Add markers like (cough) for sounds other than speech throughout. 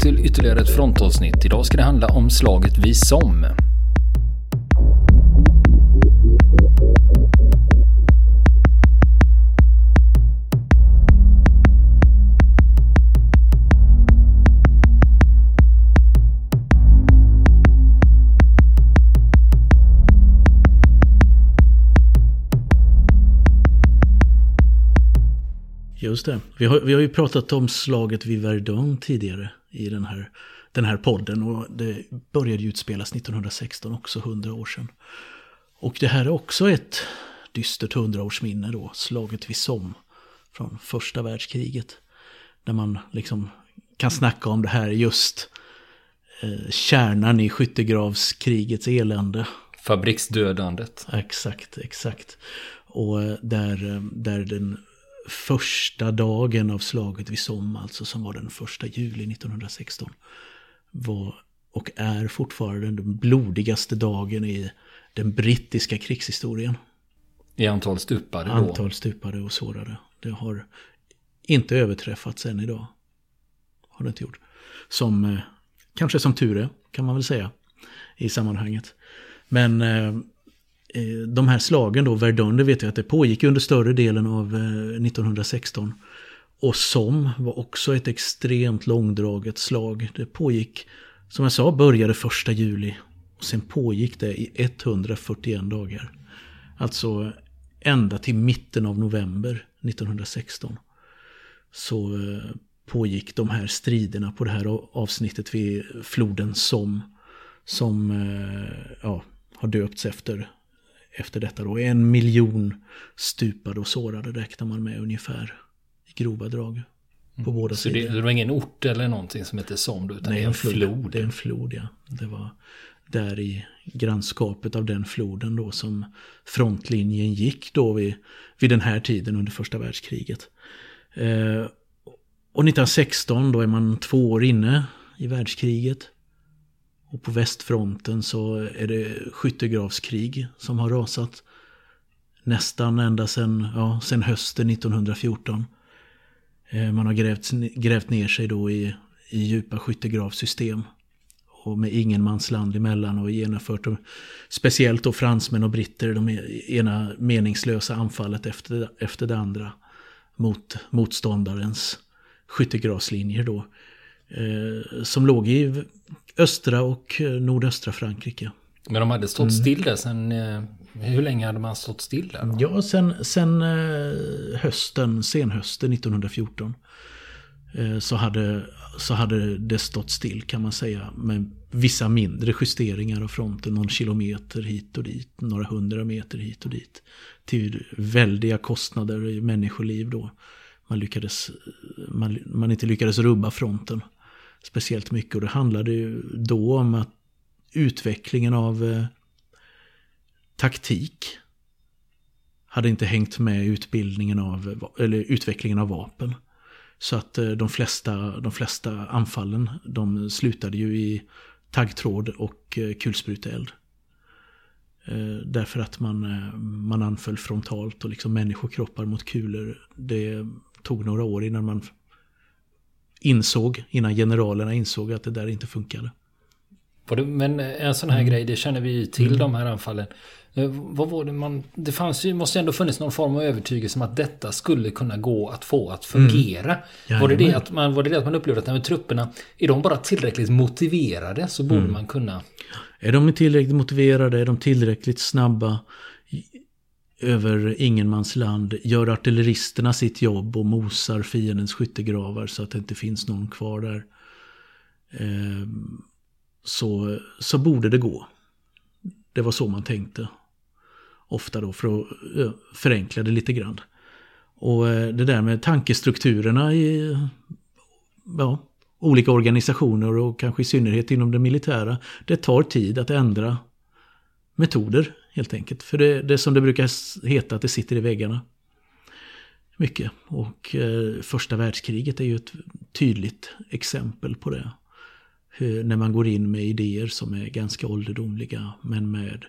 till ytterligare ett frontavsnitt. Idag ska det handla om slaget vid Somme. Just det. Vi har, vi har ju pratat om slaget vid Verdun tidigare i den här, den här podden. Och det började ju utspelas 1916, också 100 år sedan. Och det här är också ett dystert hundraårsminne då, slaget vid Somme från första världskriget. Där man liksom kan snacka om det här just eh, kärnan i skyttegravskrigets elände. Fabriksdödandet. Exakt, exakt. Och eh, där, eh, där den första dagen av slaget vid Somme, alltså som var den första juli 1916, var och är fortfarande den blodigaste dagen i den brittiska krigshistorien. I antal stupade då? Antal stupade och sårade. Det har inte överträffats än idag. Har det inte gjort. Som, eh, kanske som tur är, kan man väl säga, i sammanhanget. Men eh, Eh, de här slagen då, Verdun, det vet jag att det pågick under större delen av eh, 1916. Och som var också ett extremt långdraget slag. Det pågick, som jag sa, började första juli. Och sen pågick det i 141 dagar. Alltså ända till mitten av november 1916. Så eh, pågick de här striderna på det här avsnittet vid floden Som. Som ja, har döpts efter efter detta då. En miljon stupade och sårade räknar man med ungefär i grova drag. På båda så sidor. Det, det var ingen ort eller någonting som heter Somme utan Nej, det är en flod. flod. Det är en flod ja. Det var där i grannskapet av den floden då som frontlinjen gick då vid, vid den här tiden under första världskriget. Eh, och 1916 då är man två år inne i världskriget. Och på västfronten så är det skyttegravskrig som har rasat. Nästan ända sedan, ja, hösten 1914. Eh, man har grävt, grävt ner sig då i, i djupa skyttegravsystem. Och med ingenmansland emellan och genomfört och speciellt då fransmän och britter, de ena meningslösa anfallet efter, efter det andra. Mot motståndarens skyttegravslinjer då. Eh, som låg i östra och eh, nordöstra Frankrike. Men de hade stått mm. still där sen, eh, hur länge hade man stått still där? Då? Ja, sen, sen hösten, senhösten 1914. Så hade, så hade det stått still kan man säga. Med vissa mindre justeringar av fronten. Någon kilometer hit och dit. Några hundra meter hit och dit. Till väldiga kostnader i människoliv då. Man, lyckades, man, man inte lyckades rubba fronten speciellt mycket. Och det handlade ju då om att utvecklingen av eh, taktik hade inte hängt med utbildningen av, eller utvecklingen av vapen. Så att eh, de flesta, de flesta anfallen de slutade ju i taggtråd och eh, kulspruteeld. Eh, därför att man, eh, man anföll frontalt och liksom människokroppar mot kulor. Det tog några år innan man insåg, innan generalerna insåg att det där inte funkade. Men en sån här mm. grej, det känner vi ju till mm. de här anfallen. Eh, vad var det man... Det fanns ju, måste ändå funnits någon form av övertygelse om att detta skulle kunna gå att få att fungera. Mm. Var, det det att man, var det det att man upplevde att trupperna, är de bara tillräckligt motiverade så borde mm. man kunna... Är de tillräckligt motiverade, är de tillräckligt snabba, över ingenmansland gör artilleristerna sitt jobb och mosar fiendens skyttegravar så att det inte finns någon kvar där. Eh, så, så borde det gå. Det var så man tänkte. Ofta då för att eh, förenkla det lite grann. Och eh, det där med tankestrukturerna i ja, olika organisationer och kanske i synnerhet inom det militära. Det tar tid att ändra metoder helt enkelt. För det, det är som det brukar heta att det sitter i väggarna. Mycket. Och eh, första världskriget är ju ett tydligt exempel på det. Hur, när man går in med idéer som är ganska ålderdomliga men med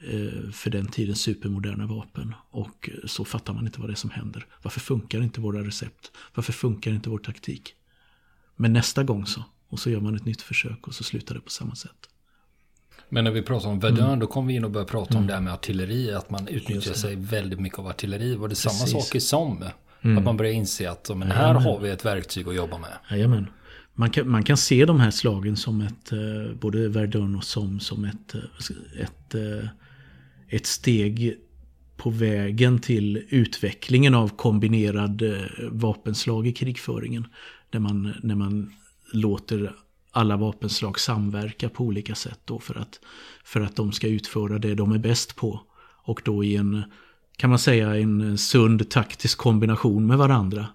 eh, för den tiden supermoderna vapen. Och så fattar man inte vad det är som händer. Varför funkar inte våra recept? Varför funkar inte vår taktik? Men nästa gång så. Och så gör man ett nytt försök och så slutar det på samma sätt. Men när vi pratar om Verdun, mm. då kommer vi in och börjar prata mm. om det här med artilleri. Att man utnyttjar sig väldigt mycket av artilleri. Var det Precis. samma sak i Somme? Mm. Att man börjar inse att men här Jajamän. har vi ett verktyg att jobba med. Jajamän. Man kan, man kan se de här slagen som ett, eh, både Verdun och Somme som ett, eh, ett, eh, ett steg på vägen till utvecklingen av kombinerad vapenslag i krigföringen. Där man, när man låter alla vapenslag samverka på olika sätt då för att, för att de ska utföra det de är bäst på. Och då i en, kan man säga, en sund taktisk kombination med varandra.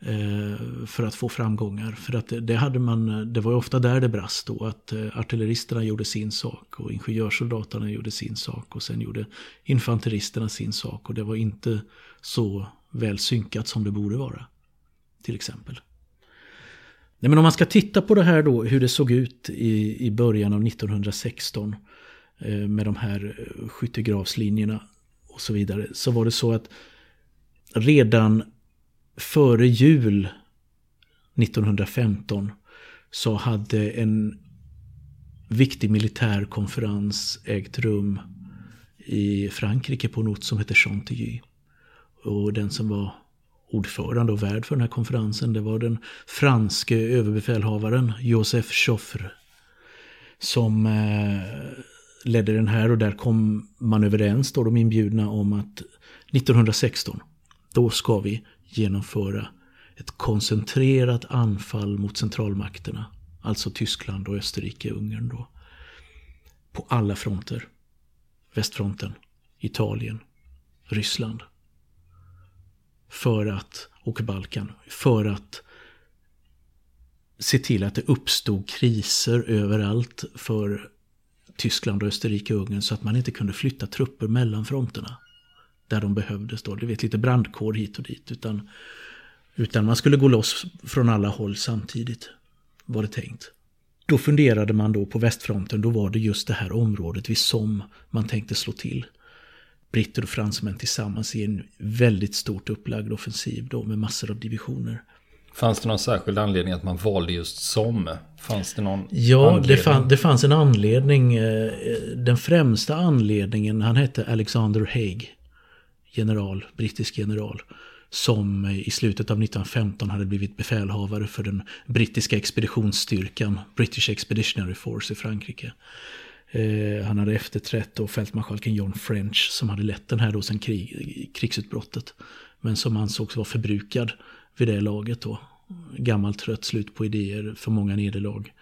Eh, för att få framgångar. För att det, hade man, det var ofta där det brast då. Att eh, artilleristerna gjorde sin sak och ingenjörssoldaterna gjorde sin sak. Och sen gjorde infanteristerna sin sak. Och det var inte så väl synkat som det borde vara. Till exempel. Nej, men om man ska titta på det här då, hur det såg ut i, i början av 1916 eh, med de här eh, skyttegravslinjerna och så vidare. Så var det så att redan före jul 1915 så hade en viktig militär konferens ägt rum i Frankrike på en ort som heter Chantilly. Och den som var ordförande och värd för den här konferensen det var den franske överbefälhavaren Joseph Joffre. Som eh, ledde den här och där kom man överens då de inbjudna om att 1916 då ska vi genomföra ett koncentrerat anfall mot centralmakterna. Alltså Tyskland och Österrike-Ungern då. På alla fronter. Västfronten, Italien, Ryssland för att, och Balkan, för att se till att det uppstod kriser överallt för Tyskland och Österrike och Ungern så att man inte kunde flytta trupper mellan fronterna. Där de behövdes då. Du vet lite brandkår hit och dit. Utan, utan man skulle gå loss från alla håll samtidigt. Var det tänkt. Då funderade man då på västfronten. Då var det just det här området vid Somme man tänkte slå till britter och fransmän tillsammans i en väldigt stort upplagd offensiv då med massor av divisioner. Fanns det någon särskild anledning att man valde just som? Fanns det någon Ja, det, fann, det, fanns en anledning. Eh, den främsta anledningen, han hette Alexander Haig. General, brittisk general. Som i slutet av 1915 hade blivit befälhavare för den brittiska expeditionsstyrkan, British Expeditionary Force i Frankrike. Eh, han hade efterträtt då fältmarskalken John French som hade lett den här då sen krig, krigsutbrottet. Men som ansågs vara förbrukad vid det laget då. Gammalt trött, slut på idéer, för många nederlag.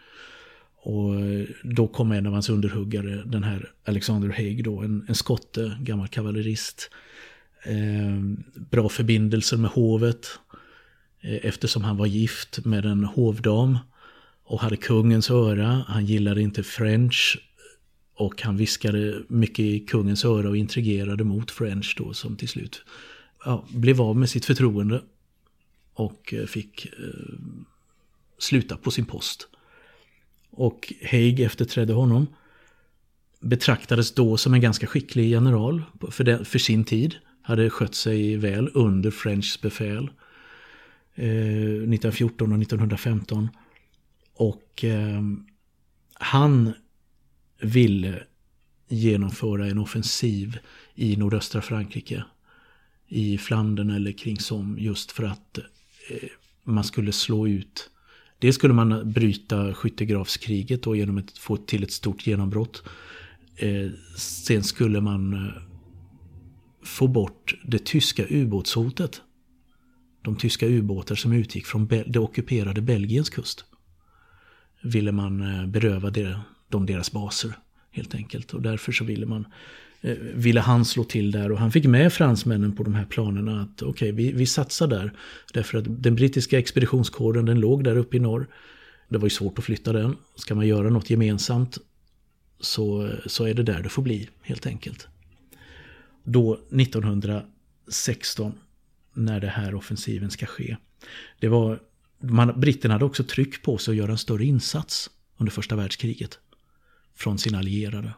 Och eh, då kom en av hans underhuggare, den här Alexander Haig då, en, en skotte, gammal kavallerist. Eh, bra förbindelser med hovet. Eh, eftersom han var gift med en hovdam. Och hade kungens öra. Han gillade inte French och han viskade mycket i kungens öra och intrigerade mot French då som till slut ja, blev av med sitt förtroende. Och eh, fick eh, sluta på sin post. Och Haig efterträdde honom. Betraktades då som en ganska skicklig general för, den, för sin tid. Hade skött sig väl under Frenchs befäl. Eh, 1914 och 1915. Och eh, han ville genomföra en offensiv i nordöstra Frankrike. I Flandern eller kring Somme just för att eh, man skulle slå ut Dels skulle man bryta skyttegravskriget och genom att få till ett stort genombrott. Eh, sen skulle man eh, få bort det tyska ubåtshotet. De tyska ubåtar som utgick från det ockuperade Belgiens kust. Ville man beröva det de deras baser. Helt enkelt. Och därför så ville man eh, ville han slå till där och han fick med fransmännen på de här planerna att okej, okay, vi, vi satsar där. Därför att den brittiska expeditionskåren den låg där uppe i norr. Det var ju svårt att flytta den. Ska man göra något gemensamt så, så är det där det får bli helt enkelt. Då 1916 när det här offensiven ska ske. Det var, man, britterna hade också tryck på sig att göra en större insats under första världskriget från sina allierade.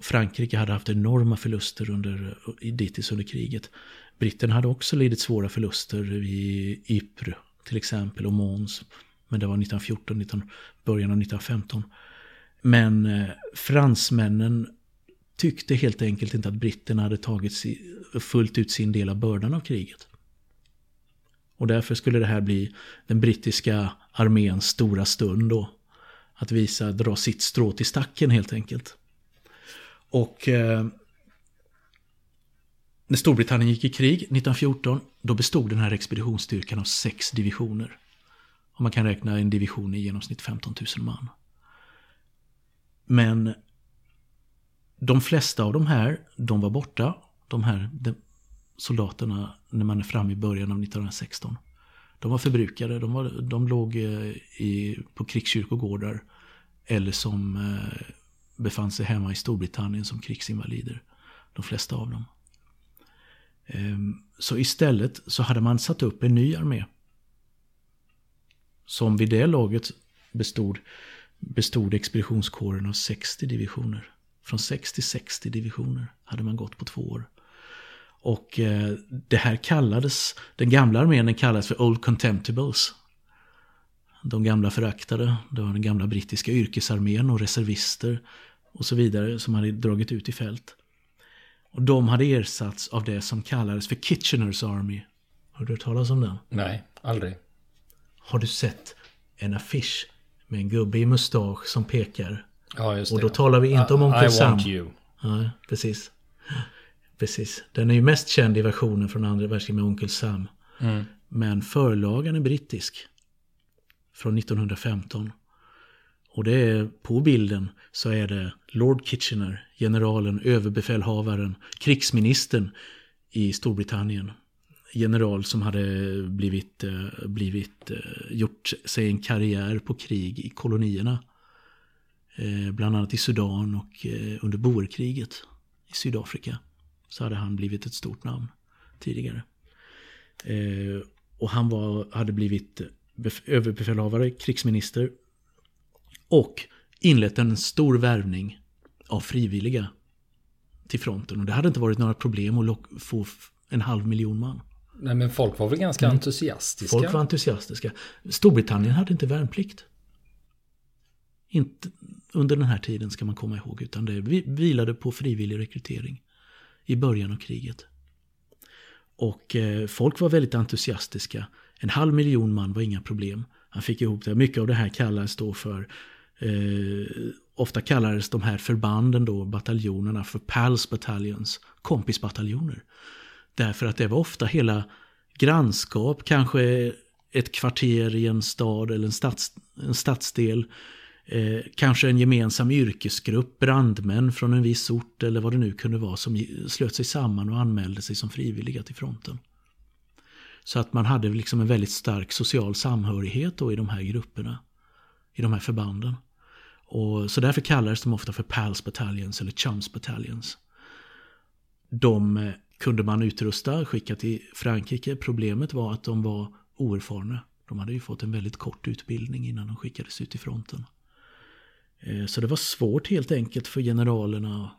Frankrike hade haft enorma förluster under, dittills under kriget. Britterna hade också lidit svåra förluster vid Ypres till exempel och Mons Men det var 1914, 19, början av 1915. Men eh, fransmännen tyckte helt enkelt inte att britterna hade tagit fullt ut sin del av bördan av kriget. Och därför skulle det här bli den brittiska arméns stora stund då. Att visa, dra sitt strå till stacken helt enkelt. Och eh, när Storbritannien gick i krig 1914, då bestod den här expeditionsstyrkan av sex divisioner. Och man kan räkna en division i genomsnitt 15 000 man. Men de flesta av de här, de var borta. De här soldaterna när man är framme i början av 1916. De var förbrukade, de, var, de låg eh, i, på krigskyrkogårdar. Eller som eh, befann sig hemma i Storbritannien som krigsinvalider. De flesta av dem. Ehm, så istället så hade man satt upp en ny armé. Som vid det laget bestod, bestod expeditionskåren av 60 divisioner. Från 6 till 60 divisioner hade man gått på två år. Och eh, det här kallades, den gamla armén kallades för Old Contemptibles. De gamla föraktade, det var den gamla brittiska yrkesarmén och reservister och så vidare som hade dragit ut i fält. Och de hade ersatts av det som kallades för Kitcheners Army. Har du hört talas om den? Nej, aldrig. Har du sett en affisch med en gubbe i mustasch som pekar? Ja, just det. Och då talar vi inte om Onkel Sam. I want you. Ja, precis. Precis. Den är ju mest känd i versionen från andra världskriget med Onkel Sam. Mm. Men förlagan är brittisk. Från 1915. Och det är på bilden så är det Lord Kitchener, generalen, överbefälhavaren, krigsministern i Storbritannien. General som hade blivit, eh, blivit eh, gjort sig en karriär på krig i kolonierna. Eh, bland annat i Sudan och under boerkriget i Sydafrika. Så hade han blivit ett stort namn tidigare. Och han var, hade blivit överbefälhavare, krigsminister och inlett en stor värvning av frivilliga till fronten. Och det hade inte varit några problem att få en halv miljon man. Nej men folk var väl ganska mm. entusiastiska? Folk var entusiastiska. Storbritannien hade inte värnplikt. Inte under den här tiden ska man komma ihåg. Utan det vilade på frivillig rekrytering. I början av kriget. Och eh, folk var väldigt entusiastiska. En halv miljon man var inga problem. Han fick ihop det. Mycket av det här kallades då för Eh, ofta kallades de här förbanden då, bataljonerna, för PALS battalions, kompisbataljoner. Därför att det var ofta hela grannskap, kanske ett kvarter i en stad eller en, stads, en stadsdel. Eh, kanske en gemensam yrkesgrupp, brandmän från en viss ort eller vad det nu kunde vara som slöt sig samman och anmälde sig som frivilliga till fronten. Så att man hade liksom en väldigt stark social samhörighet då i de här grupperna, i de här förbanden. Och, så därför kallades de ofta för Pals Battalions eller Chums Battalions. De eh, kunde man utrusta, skicka till Frankrike. Problemet var att de var oerfarna. De hade ju fått en väldigt kort utbildning innan de skickades ut i fronten. Eh, så det var svårt helt enkelt för generalerna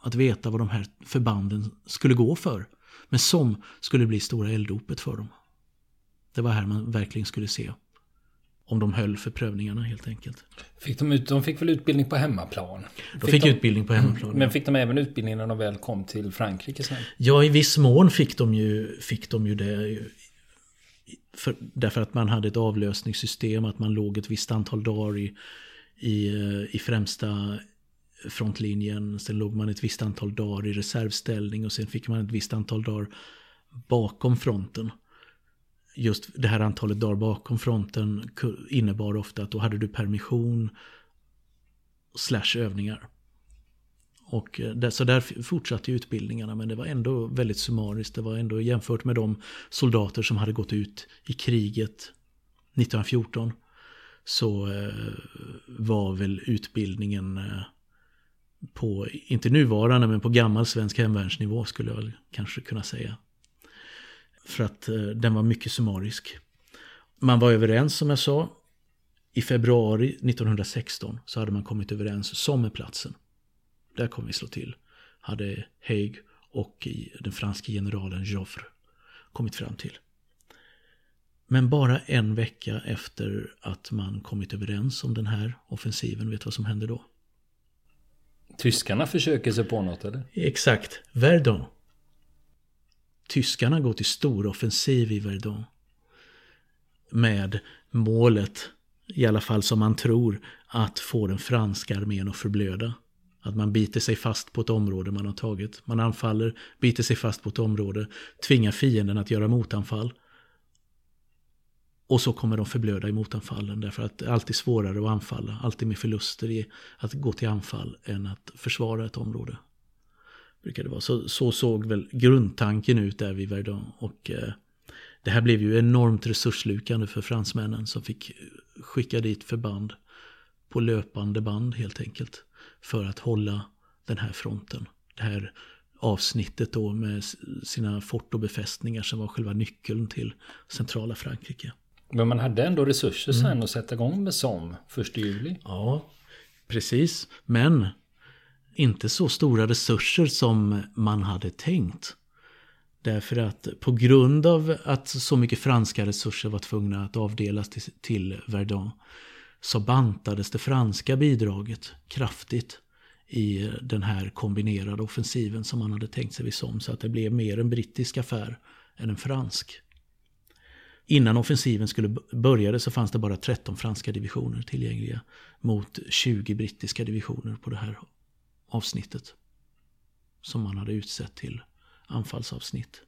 att veta vad de här förbanden skulle gå för. Men som skulle bli stora elddopet för dem. Det var här man verkligen skulle se om de höll för prövningarna helt enkelt. Fick de, ut, de fick väl utbildning på hemmaplan? De fick, fick de, utbildning på hemmaplan. Men fick de även utbildning när de väl kom till Frankrike sen? Ja, i viss mån fick de ju, fick de ju det. För, därför att man hade ett avlösningssystem, att man låg ett visst antal dagar i, i, eh, i främsta frontlinjen. Sen låg man ett visst antal dagar i reservställning och sen fick man ett visst antal dagar bakom fronten just det här antalet dagar bakom fronten innebar ofta att då hade du permission slash övningar. Och eh, där, så där fortsatte utbildningarna men det var ändå väldigt summariskt. Det var ändå jämfört med de soldater som hade gått ut i kriget 1914 så eh, var väl utbildningen eh, på, inte nuvarande men på gammal svensk hemvärnsnivå skulle jag väl kanske kunna säga. För att eh, den var mycket summarisk. Man var överens som jag sa. I februari 1916 så hade man kommit överens Sommerplatsen. Där kom vi slå till. Hade Haig och den franske generalen Joffre kommit fram till. Men bara en vecka efter att man kommit överens om den här offensiven, vet du vad som händer då? Tyskarna försöker sig på något eller? Exakt, Verdun. Tyskarna går till stor offensiv i Verdun. Med målet, i alla fall som man tror, att få den franska armén att förblöda. Att man biter sig fast på ett område man har tagit. Man anfaller, biter sig fast på ett område, tvingar fienden att göra motanfall. Och så kommer de förblöda i motanfallen därför att det är alltid svårare att anfalla, alltid med förluster i att gå till anfall än att försvara ett område. Brukar det vara. Så, så såg väl grundtanken ut där vid Verdun. Och eh, det här blev ju enormt resurslukande för fransmännen som fick skicka dit förband på löpande band helt enkelt. För att hålla den här fronten. Det här avsnittet då med sina fort och befästningar som var själva nyckeln till centrala Frankrike. Men man hade ändå resurser sen mm. att sätta igång med SOM första juli. Ja, precis. Men inte så stora resurser som man hade tänkt. Därför att på grund av att så mycket franska resurser var tvungna att avdelas till, till Verdun så bantades det franska bidraget kraftigt i den här kombinerade offensiven som man hade tänkt sig vid SOM. Så att det blev mer en brittisk affär än en fransk. Innan offensiven skulle börja så fanns det bara 13 franska divisioner tillgängliga mot 20 brittiska divisioner på det här avsnittet. Som man hade utsett till anfallsavsnitt.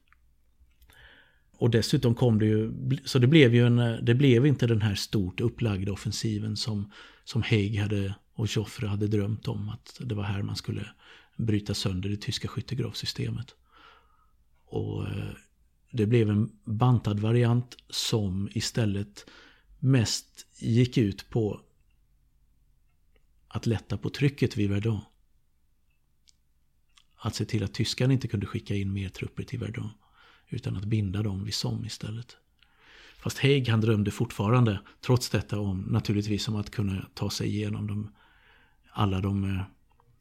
Och dessutom kom det ju, så det blev ju en, det blev inte den här stort upplagda offensiven som, som Haig hade och Joffre hade drömt om att det var här man skulle bryta sönder det tyska skyttegravssystemet. Och eh, det blev en bantad variant som istället mest gick ut på att lätta på trycket vid Verdun. Att se till att tyskarna inte kunde skicka in mer trupper till Verdun. Utan att binda dem vid Somme istället. Fast Haig han drömde fortfarande, trots detta, om naturligtvis om att kunna ta sig igenom de, alla de eh,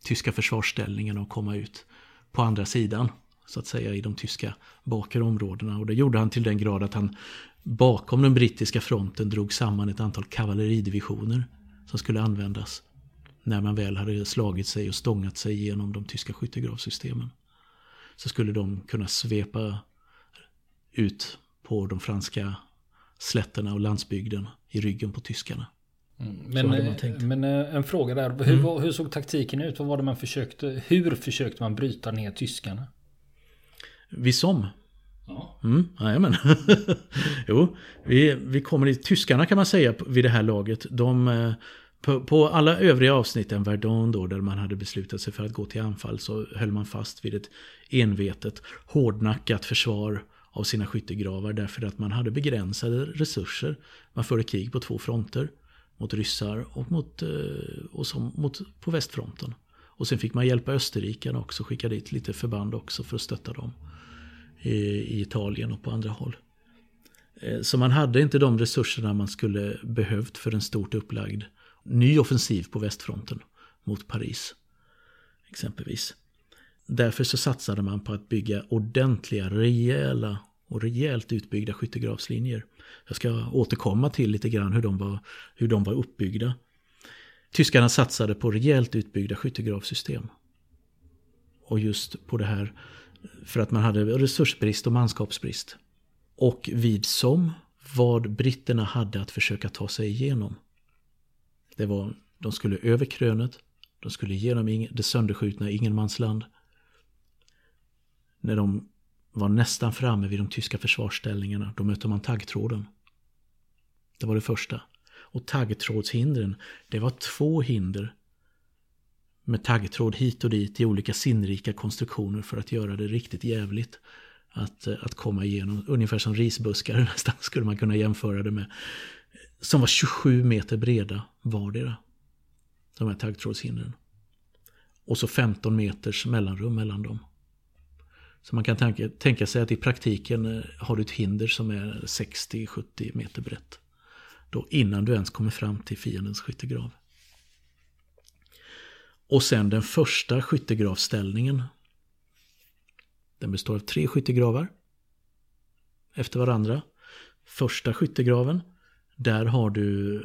tyska försvarsställningarna och komma ut på andra sidan så att säga i de tyska bakre områdena. Och det gjorde han till den grad att han bakom den brittiska fronten drog samman ett antal kavalleridivisioner som skulle användas när man väl hade slagit sig och stångat sig igenom de tyska skyttegravssystemen. Så skulle de kunna svepa ut på de franska slätterna och landsbygden i ryggen på tyskarna. Mm, men, men eh, en fråga där, hur, mm. hur såg taktiken ut? Vad var det man försökte, hur försökte man bryta ner tyskarna? Vid som. Ja. Mm, jajamän. (laughs) jo, vi, vi kommer i tyskarna kan man säga vid det här laget. De, eh, på, på, alla övriga avsnitt än Verdun då, där man hade beslutat sig för att gå till anfall, så höll man fast vid ett envetet, hårdnackat försvar av sina skyttegravar därför att man hade begränsade resurser. Man förde krig på två fronter. Mot ryssar och, mot, eh, och som, mot, på västfronten. Och sen fick man hjälpa österrikarna också, skicka dit lite förband också för att stötta dem i Italien och på andra håll. Eh, så man hade inte de resurserna man skulle behövt för en stort upplagd ny offensiv på västfronten mot Paris. Exempelvis. Därför så satsade man på att bygga ordentliga, rejäla och rejält utbyggda skyttegravslinjer. Jag ska återkomma till lite grann hur de var, hur de var uppbyggda. Tyskarna satsade på rejält utbyggda skyttegravsystem. Och just på det här för att man hade resursbrist och manskapsbrist. Och vid som vad britterna hade att försöka ta sig igenom. Det var, de skulle över krönet, de skulle genom det sönderskjutna ingenmansland. När de var nästan framme vid de tyska försvarsställningarna, då mötte man taggtråden. Det var det första. Och taggtrådshindren, det var två hinder med taggtråd hit och dit i olika sinnrika konstruktioner för att göra det riktigt jävligt. Att, eh, att komma igenom, ungefär som risbuskar (laughs) nästan skulle man kunna jämföra det med. Som var 27 meter breda vardera. De här taggtrådshindren. Och så 15 meters mellanrum mellan dem. Så man kan tänka, tänka sig att i praktiken eh, har du ett hinder som är 60-70 meter brett. Då innan du ens kommer fram till fiendens skyttegrav. Och sen den första skyttegravställningen. Den består av tre skyttegravar. Efter varandra. första skyttegraven. Där har du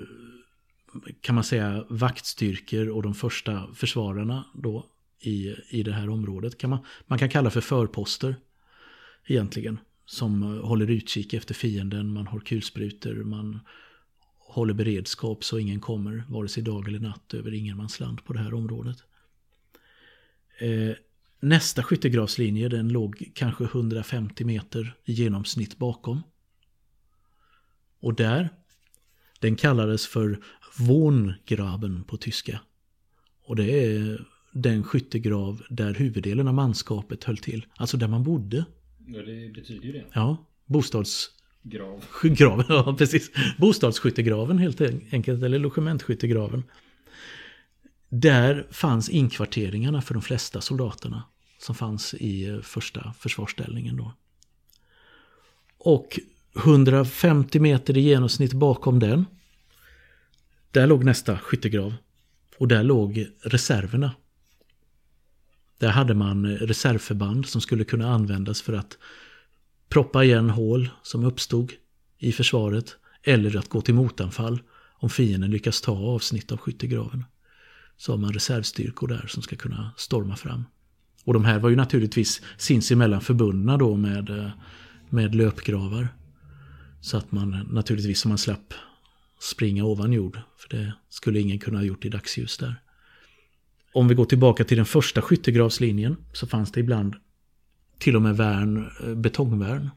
kan man säga vaktstyrkor och de första försvararna då i, i det här området. Kan man, man kan kalla för förposter egentligen. Som håller utkik efter fienden, man har kulsprutor, man håller beredskap så ingen kommer vare sig dag eller natt över ingenmansland på det här området. Eh, nästa skyttegravslinje den låg kanske 150 meter i genomsnitt bakom. Och där, den kallades för Wohngraben på tyska. Och det är den skyttegrav där huvuddelen av manskapet höll till. Alltså där man bodde. Ja, det betyder ju det. Ja, bostads... Grav. Graven, (laughs) ja precis. Bostadsskyttegraven helt enkelt, eller logementskyttegraven. Där fanns inkvarteringarna för de flesta soldaterna som fanns i eh, första försvarsställningen då. Och 150 meter i genomsnitt bakom den, där låg nästa skyttegrav. Och där låg reserverna. Där hade man eh, reservförband som skulle kunna användas för att proppa igen hål som uppstod i försvaret eller att gå till motanfall om fienden lyckas ta avsnitt av skyttegraven. Så har man reservstyrkor där som ska kunna storma fram. Och de här var ju naturligtvis sinsemellan förbundna då med, eh, med löpgravar. Så att man naturligtvis som man slapp springa ovan jord. För det skulle ingen kunna ha gjort i dagsljus där. Om vi går tillbaka till den första skyttegravslinjen så fanns det ibland till och med värn, eh, betongvärn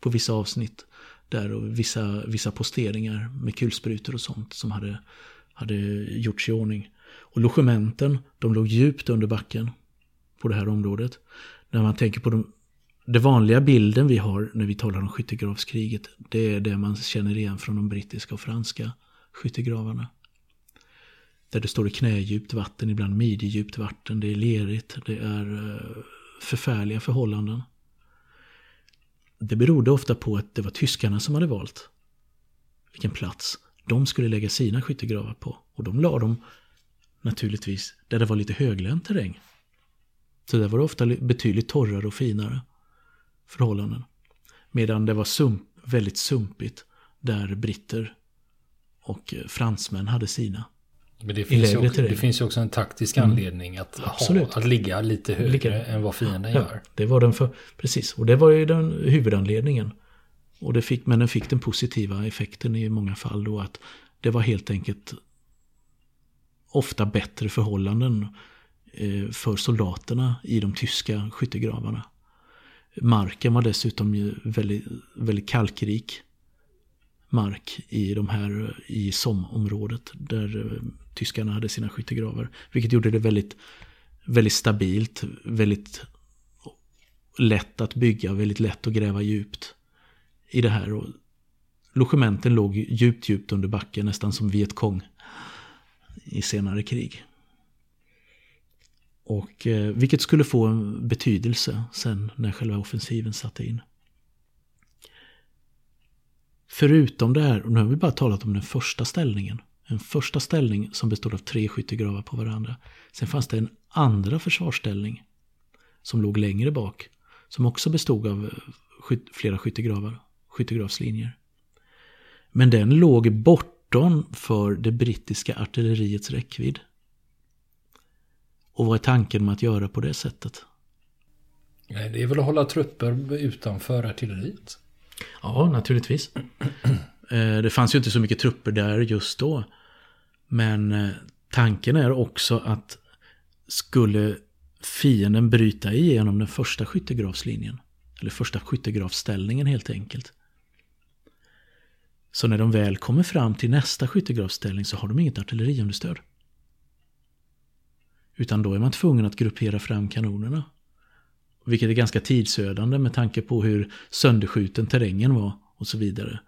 på vissa avsnitt. Där och vissa, vissa posteringar med kulsprutor och sånt som hade, hade gjorts i ordning. Och logementen, de låg djupt under backen på det här området. När man tänker på de, det vanliga bilden vi har när vi talar om skyttegravskriget, det är det man känner igen från de brittiska och franska skyttegravarna. Där det står i knädjupt vatten, ibland midjedjupt vatten, det är lerigt, det är eh, förfärliga förhållanden. Det berodde ofta på att det var tyskarna som hade valt vilken plats de skulle lägga sina skyttegravar på. Och de la dem naturligtvis där det var lite höglänt terräng. Så där var det ofta betydligt torrare och finare förhållanden. Medan det var sump, väldigt sumpigt där britter och eh, fransmän hade sina. Men det finns, ju också, det finns ju också en taktisk mm. anledning att, ha, att ligga lite högre ligga. än vad fienden ja, gör. Det var den för, precis, och det var ju den huvudanledningen. Och det fick, men den fick den positiva effekten i många fall då att det var helt enkelt ofta bättre förhållanden eh, för soldaterna i de tyska skyttegravarna. Marken var dessutom väldigt, väldigt kalkrik mark i de här i Sommområdet där eh, tyskarna hade sina skyttegravar. Vilket gjorde det väldigt, väldigt stabilt, väldigt lätt att bygga, väldigt lätt att gräva djupt i det här. Och logementen låg djupt, djupt under backen, nästan som Vietkong i senare krig. Och eh, vilket skulle få en betydelse sen när själva offensiven satte in. Förutom det här, och nu har vi bara talat om den första ställningen. En första ställning som bestod av tre skyttegravar på varandra. Sen fanns det en andra försvarsställning som låg längre bak. Som också bestod av eh, skyt flera skyttegravar, skyttegravslinjer. Men den låg bortom för det brittiska artilleriets räckvidd. Och vad är tanken med att göra på det sättet? Det är väl att hålla trupper utanför artilleriet. Ja, naturligtvis. (clears throat) Eh, det fanns ju inte så mycket trupper där just då. Men eh, tanken är också att skulle fienden bryta igenom den första skyttegravslinjen, eller första skyttegravsställningen helt enkelt. Så när de väl kommer fram till nästa skyttegravsställning så har de inget artilleriunderstöd. Utan då är man tvungen att gruppera fram kanonerna. Vilket är ganska tidsödande med tanke på hur sönderskjuten terrängen var och så vidare.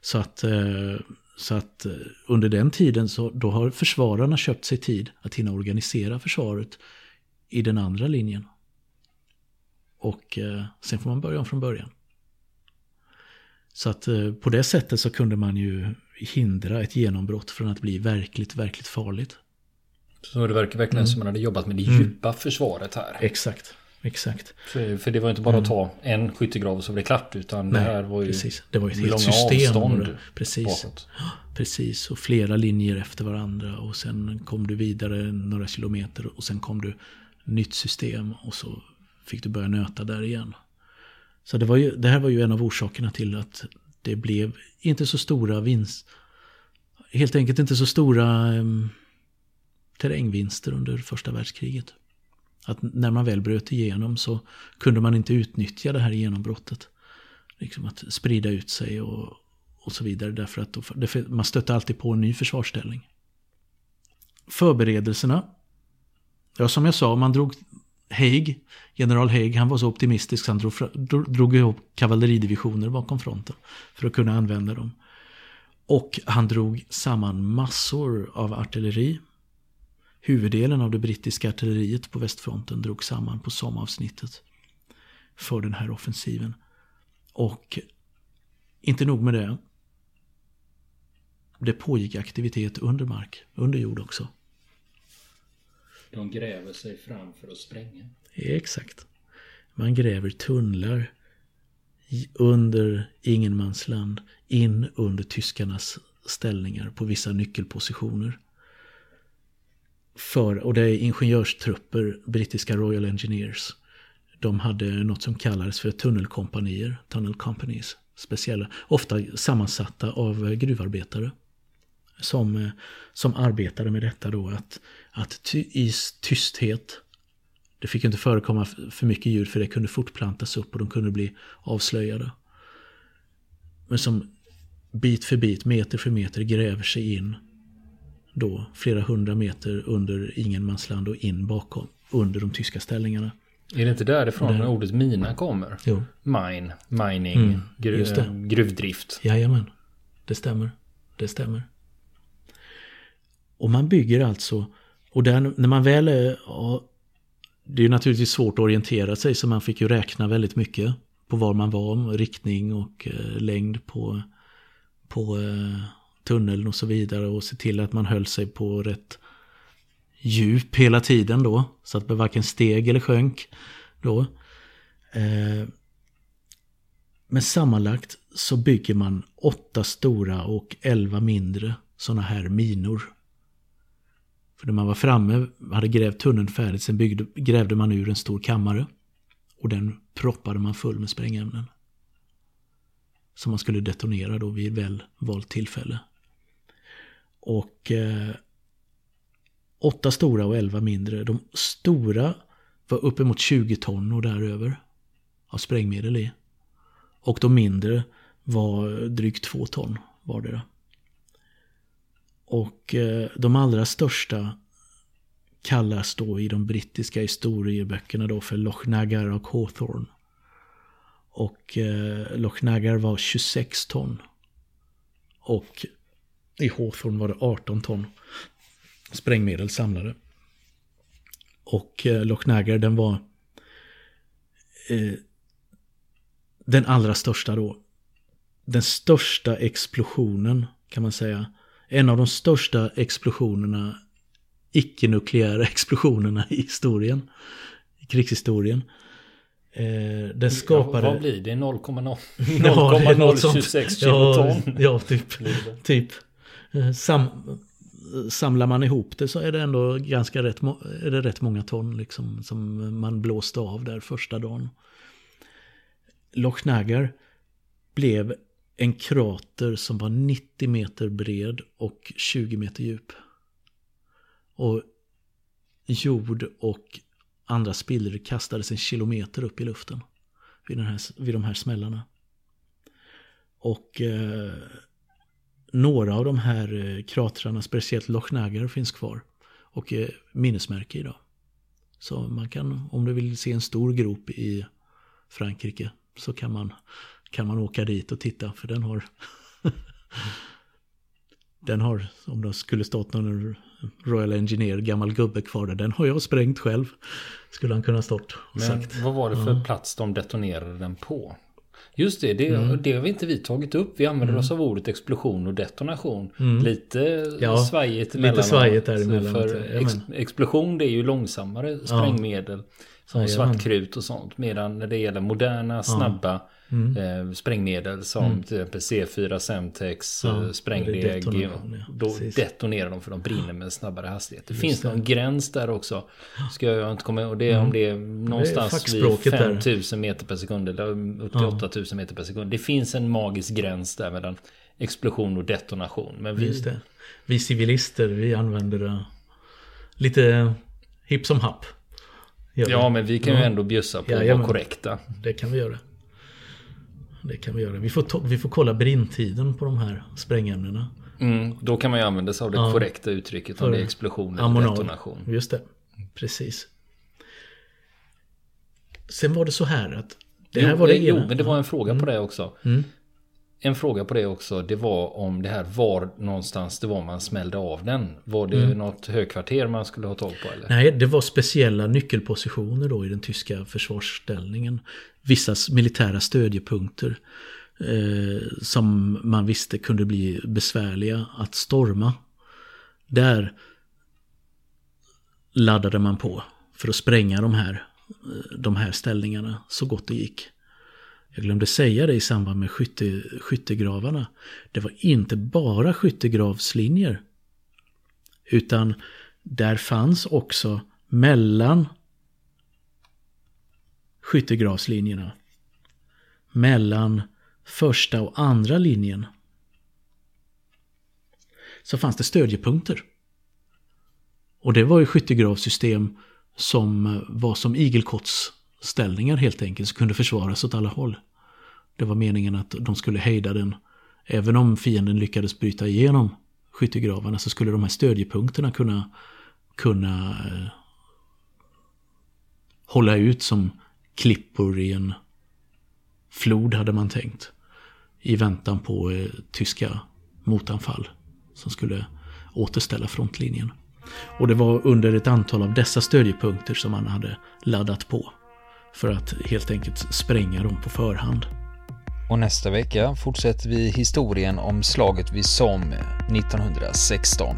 Så att, eh, så att eh, under den tiden så då har försvararna köpt sig tid att hinna organisera försvaret i den andra linjen. Och eh, sen får man börja om från början. Så att på det sättet så kunde man ju hindra ett genombrott från att bli verkligt, verkligt farligt. Så det verkar verkligen mm. som man hade jobbat med det djupa mm. försvaret här. Exakt. Exakt. För, för det var inte bara att ta en skyttegrav och så blev det klart. Utan det här var ju precis. Det var ju ett helt system. avstånd Precis. bakåt. Precis, och flera linjer efter varandra och sen kom du vidare några kilometer och sen kom du nytt system och så fick du börja nöta där igen. Så det, var ju, det här var ju en av orsakerna till att det blev inte så stora vinst... Helt enkelt inte så stora um, terrängvinster under första världskriget. Att när man väl bröt igenom så kunde man inte utnyttja det här genombrottet. Liksom att sprida ut sig och, och så vidare. Därför att då, man stötte alltid på en ny försvarsställning. Förberedelserna. Ja, som jag sa, man drog Haig, general Haig, han var så optimistisk så han drog, drog ihop kavalleridivisioner bakom fronten. För att kunna använda dem. Och han drog samman massor av artilleri. Huvuddelen av det brittiska artilleriet på västfronten drog samman på sommaravsnittet. För den här offensiven. Och inte nog med det. Det pågick aktivitet under mark, under jord också. De gräver sig fram för att spränga. Exakt. Man gräver tunnlar under ingenmansland in under tyskarnas ställningar på vissa nyckelpositioner. För, och det är ingenjörstrupper, brittiska Royal Engineers. De hade något som kallades för tunnelkompanier, tunnel companies. Speciella, ofta sammansatta av gruvarbetare. Som, eh, som arbetade med detta då att, att ty, i tysthet det fick inte förekomma för mycket ljud för det kunde fortplantas upp och de kunde bli avslöjade. Men som bit för bit, meter för meter gräver sig in då flera hundra meter under ingenmansland och in bakom under de tyska ställningarna. Är det inte därifrån ordet mina kommer? Jo, Mine, mining, Mm, gru, gruvdrift. jajamän. Det stämmer. Det stämmer. Och man bygger alltså, och där, när man väl är, ja, det är ju naturligtvis svårt att orientera sig så man fick ju räkna väldigt mycket på var man var, riktning och eh, längd på, på eh, tunneln och så vidare och se till att man höll sig på rätt djup hela tiden då så att det varken steg eller sjönk då. Eh, men sammanlagt så bygger man åtta stora och elva mindre sådana här minor. För när man var framme, hade grävt tunneln färdigt, sen byggde, grävde man ur en stor kammare. Och den proppade man full med sprängämnen. Som man skulle detonera då vid väl valt tillfälle. Och eh, åtta stora och elva mindre. De stora var uppemot 20 ton och däröver av sprängmedel i. Och de mindre var drygt två ton vardera. Och eh, de allra största kallas då i de brittiska historieböckerna då för Loch Naggar och Hawthorne. Och eh, Loch Naggar var 26 ton. Och i Hawthorne var det 18 ton sprängmedel samlade. Och eh, Loch Naggar den var eh, den allra största då. Den största explosionen kan man säga. En av de största explosionerna, icke-nukleära (laughs) explosionerna i historien. I krigshistorien. Eh, den skapade... Ja, vad blir det? 0,0 (laughs) Ja, det är något sånt. 0,026 Ja, kiloton? ja, typ. typ. Eh, sam, samlar man ihop det så är det ändå ganska rätt, är det rätt många ton liksom, som man blåste av där första dagen. Loch Nagar blev en krater som var 90 meter bred och 20 meter djup. Och jord och andra spillror kastades en kilometer upp i luften vid, den här, vid de här smällarna. Och eh, några av de här eh, kratrarna, speciellt Loch Naggar, finns kvar. Och eh, minnesmärke idag. Så man kan, om du vill se en stor grop i Frankrike, så kan man, kan man åka dit och titta. För den har, (laughs) den har, om det skulle stått någon Royal Engineer, gammal gubbe kvar där, den har jag sprängt själv. Skulle han kunna stått och Men sagt. vad var det för plats de detonerade den på? Just det, det, Mm. det har vi inte vi tagit upp. Vi använder oss av ordet explosion och detonation. Lite Mm. Ja, svajigt lite svajigt där emellanåt, För ja, ex, explosion det är ju långsammare sprängmedel. Som Jajamän. svartkrut och sånt. Medan när det gäller moderna, snabba Mm. eh, sprängmedel som till exempel C4, Semtex, Ja, eh, det är sprängdeg. ja. Då Precis. detonerar de för de brinner med snabbare hastighet. Det finns det. någon gräns där också. Ska jag inte komma ihåg. Det är om det är någonstans vid fackspråket där. 5000 meter per sekund. Eller upp till Ja. 8000 meter per sekund. Det finns en magisk gräns där mellan explosion och detonation. Men vi, Just det. Vi civilister, vi använder det lite hipp som happ. Ja, men vi kan ju ändå bjussa på att vara korrekta. Det kan vi göra. Det kan vi göra. Vi får, vi får kolla brinntiden på de här sprängämnena. Mm, då kan man ju använda sig av det Ja. korrekta uttrycket om det är explosion eller Ammonal. detonation. Just det. Precis. Sen var det så här att det här jo, var det eh, jo, ena. men det var en fråga på det också. Mm. En fråga på det också, det var om det här var någonstans det var man smällde av den. Var det Mm. något högkvarter man skulle ha tag på eller? Nej, det var speciella nyckelpositioner då i den tyska försvarsställningen. Vissa militära stödjepunkter eh, som man visste kunde bli besvärliga att storma. Där laddade man på för att spränga de här, eh, de här ställningarna så gott det gick. Jag glömde säga det i samband med skytte, skyttegravarna. Det var inte bara skyttegravslinjer. Utan där fanns också mellan skyttegravslinjerna mellan första och andra linjen så fanns det stödjepunkter. Och det var ju skyttegravssystem som eh, var som ställningar helt enkelt, som kunde försvaras åt alla håll. Det var meningen att de skulle hejda den. Även om fienden lyckades bryta igenom skyttegravarna så skulle de här stödjepunkterna kunna, kunna eh, hålla ut som klippor i en flod hade man tänkt. I väntan på eh, tyska motanfall som skulle återställa frontlinjen. Och det var under ett antal av dessa stödjepunkter som man hade laddat på. För att helt enkelt spränga dem på förhand. Och nästa vecka fortsätter vi historien om slaget vid Somme 1916.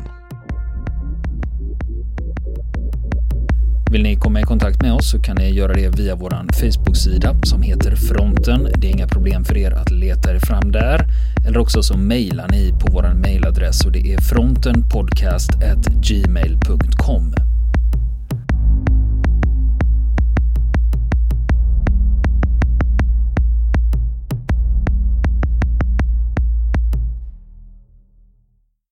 Vill ni komma i kontakt med oss så kan ni göra det via vår Facebook-sida som heter Fronten. Det är inga problem för er att leta er fram där. Eller också så mejlar ni på vår mejladress och det är frontenpodcast@gmail.com.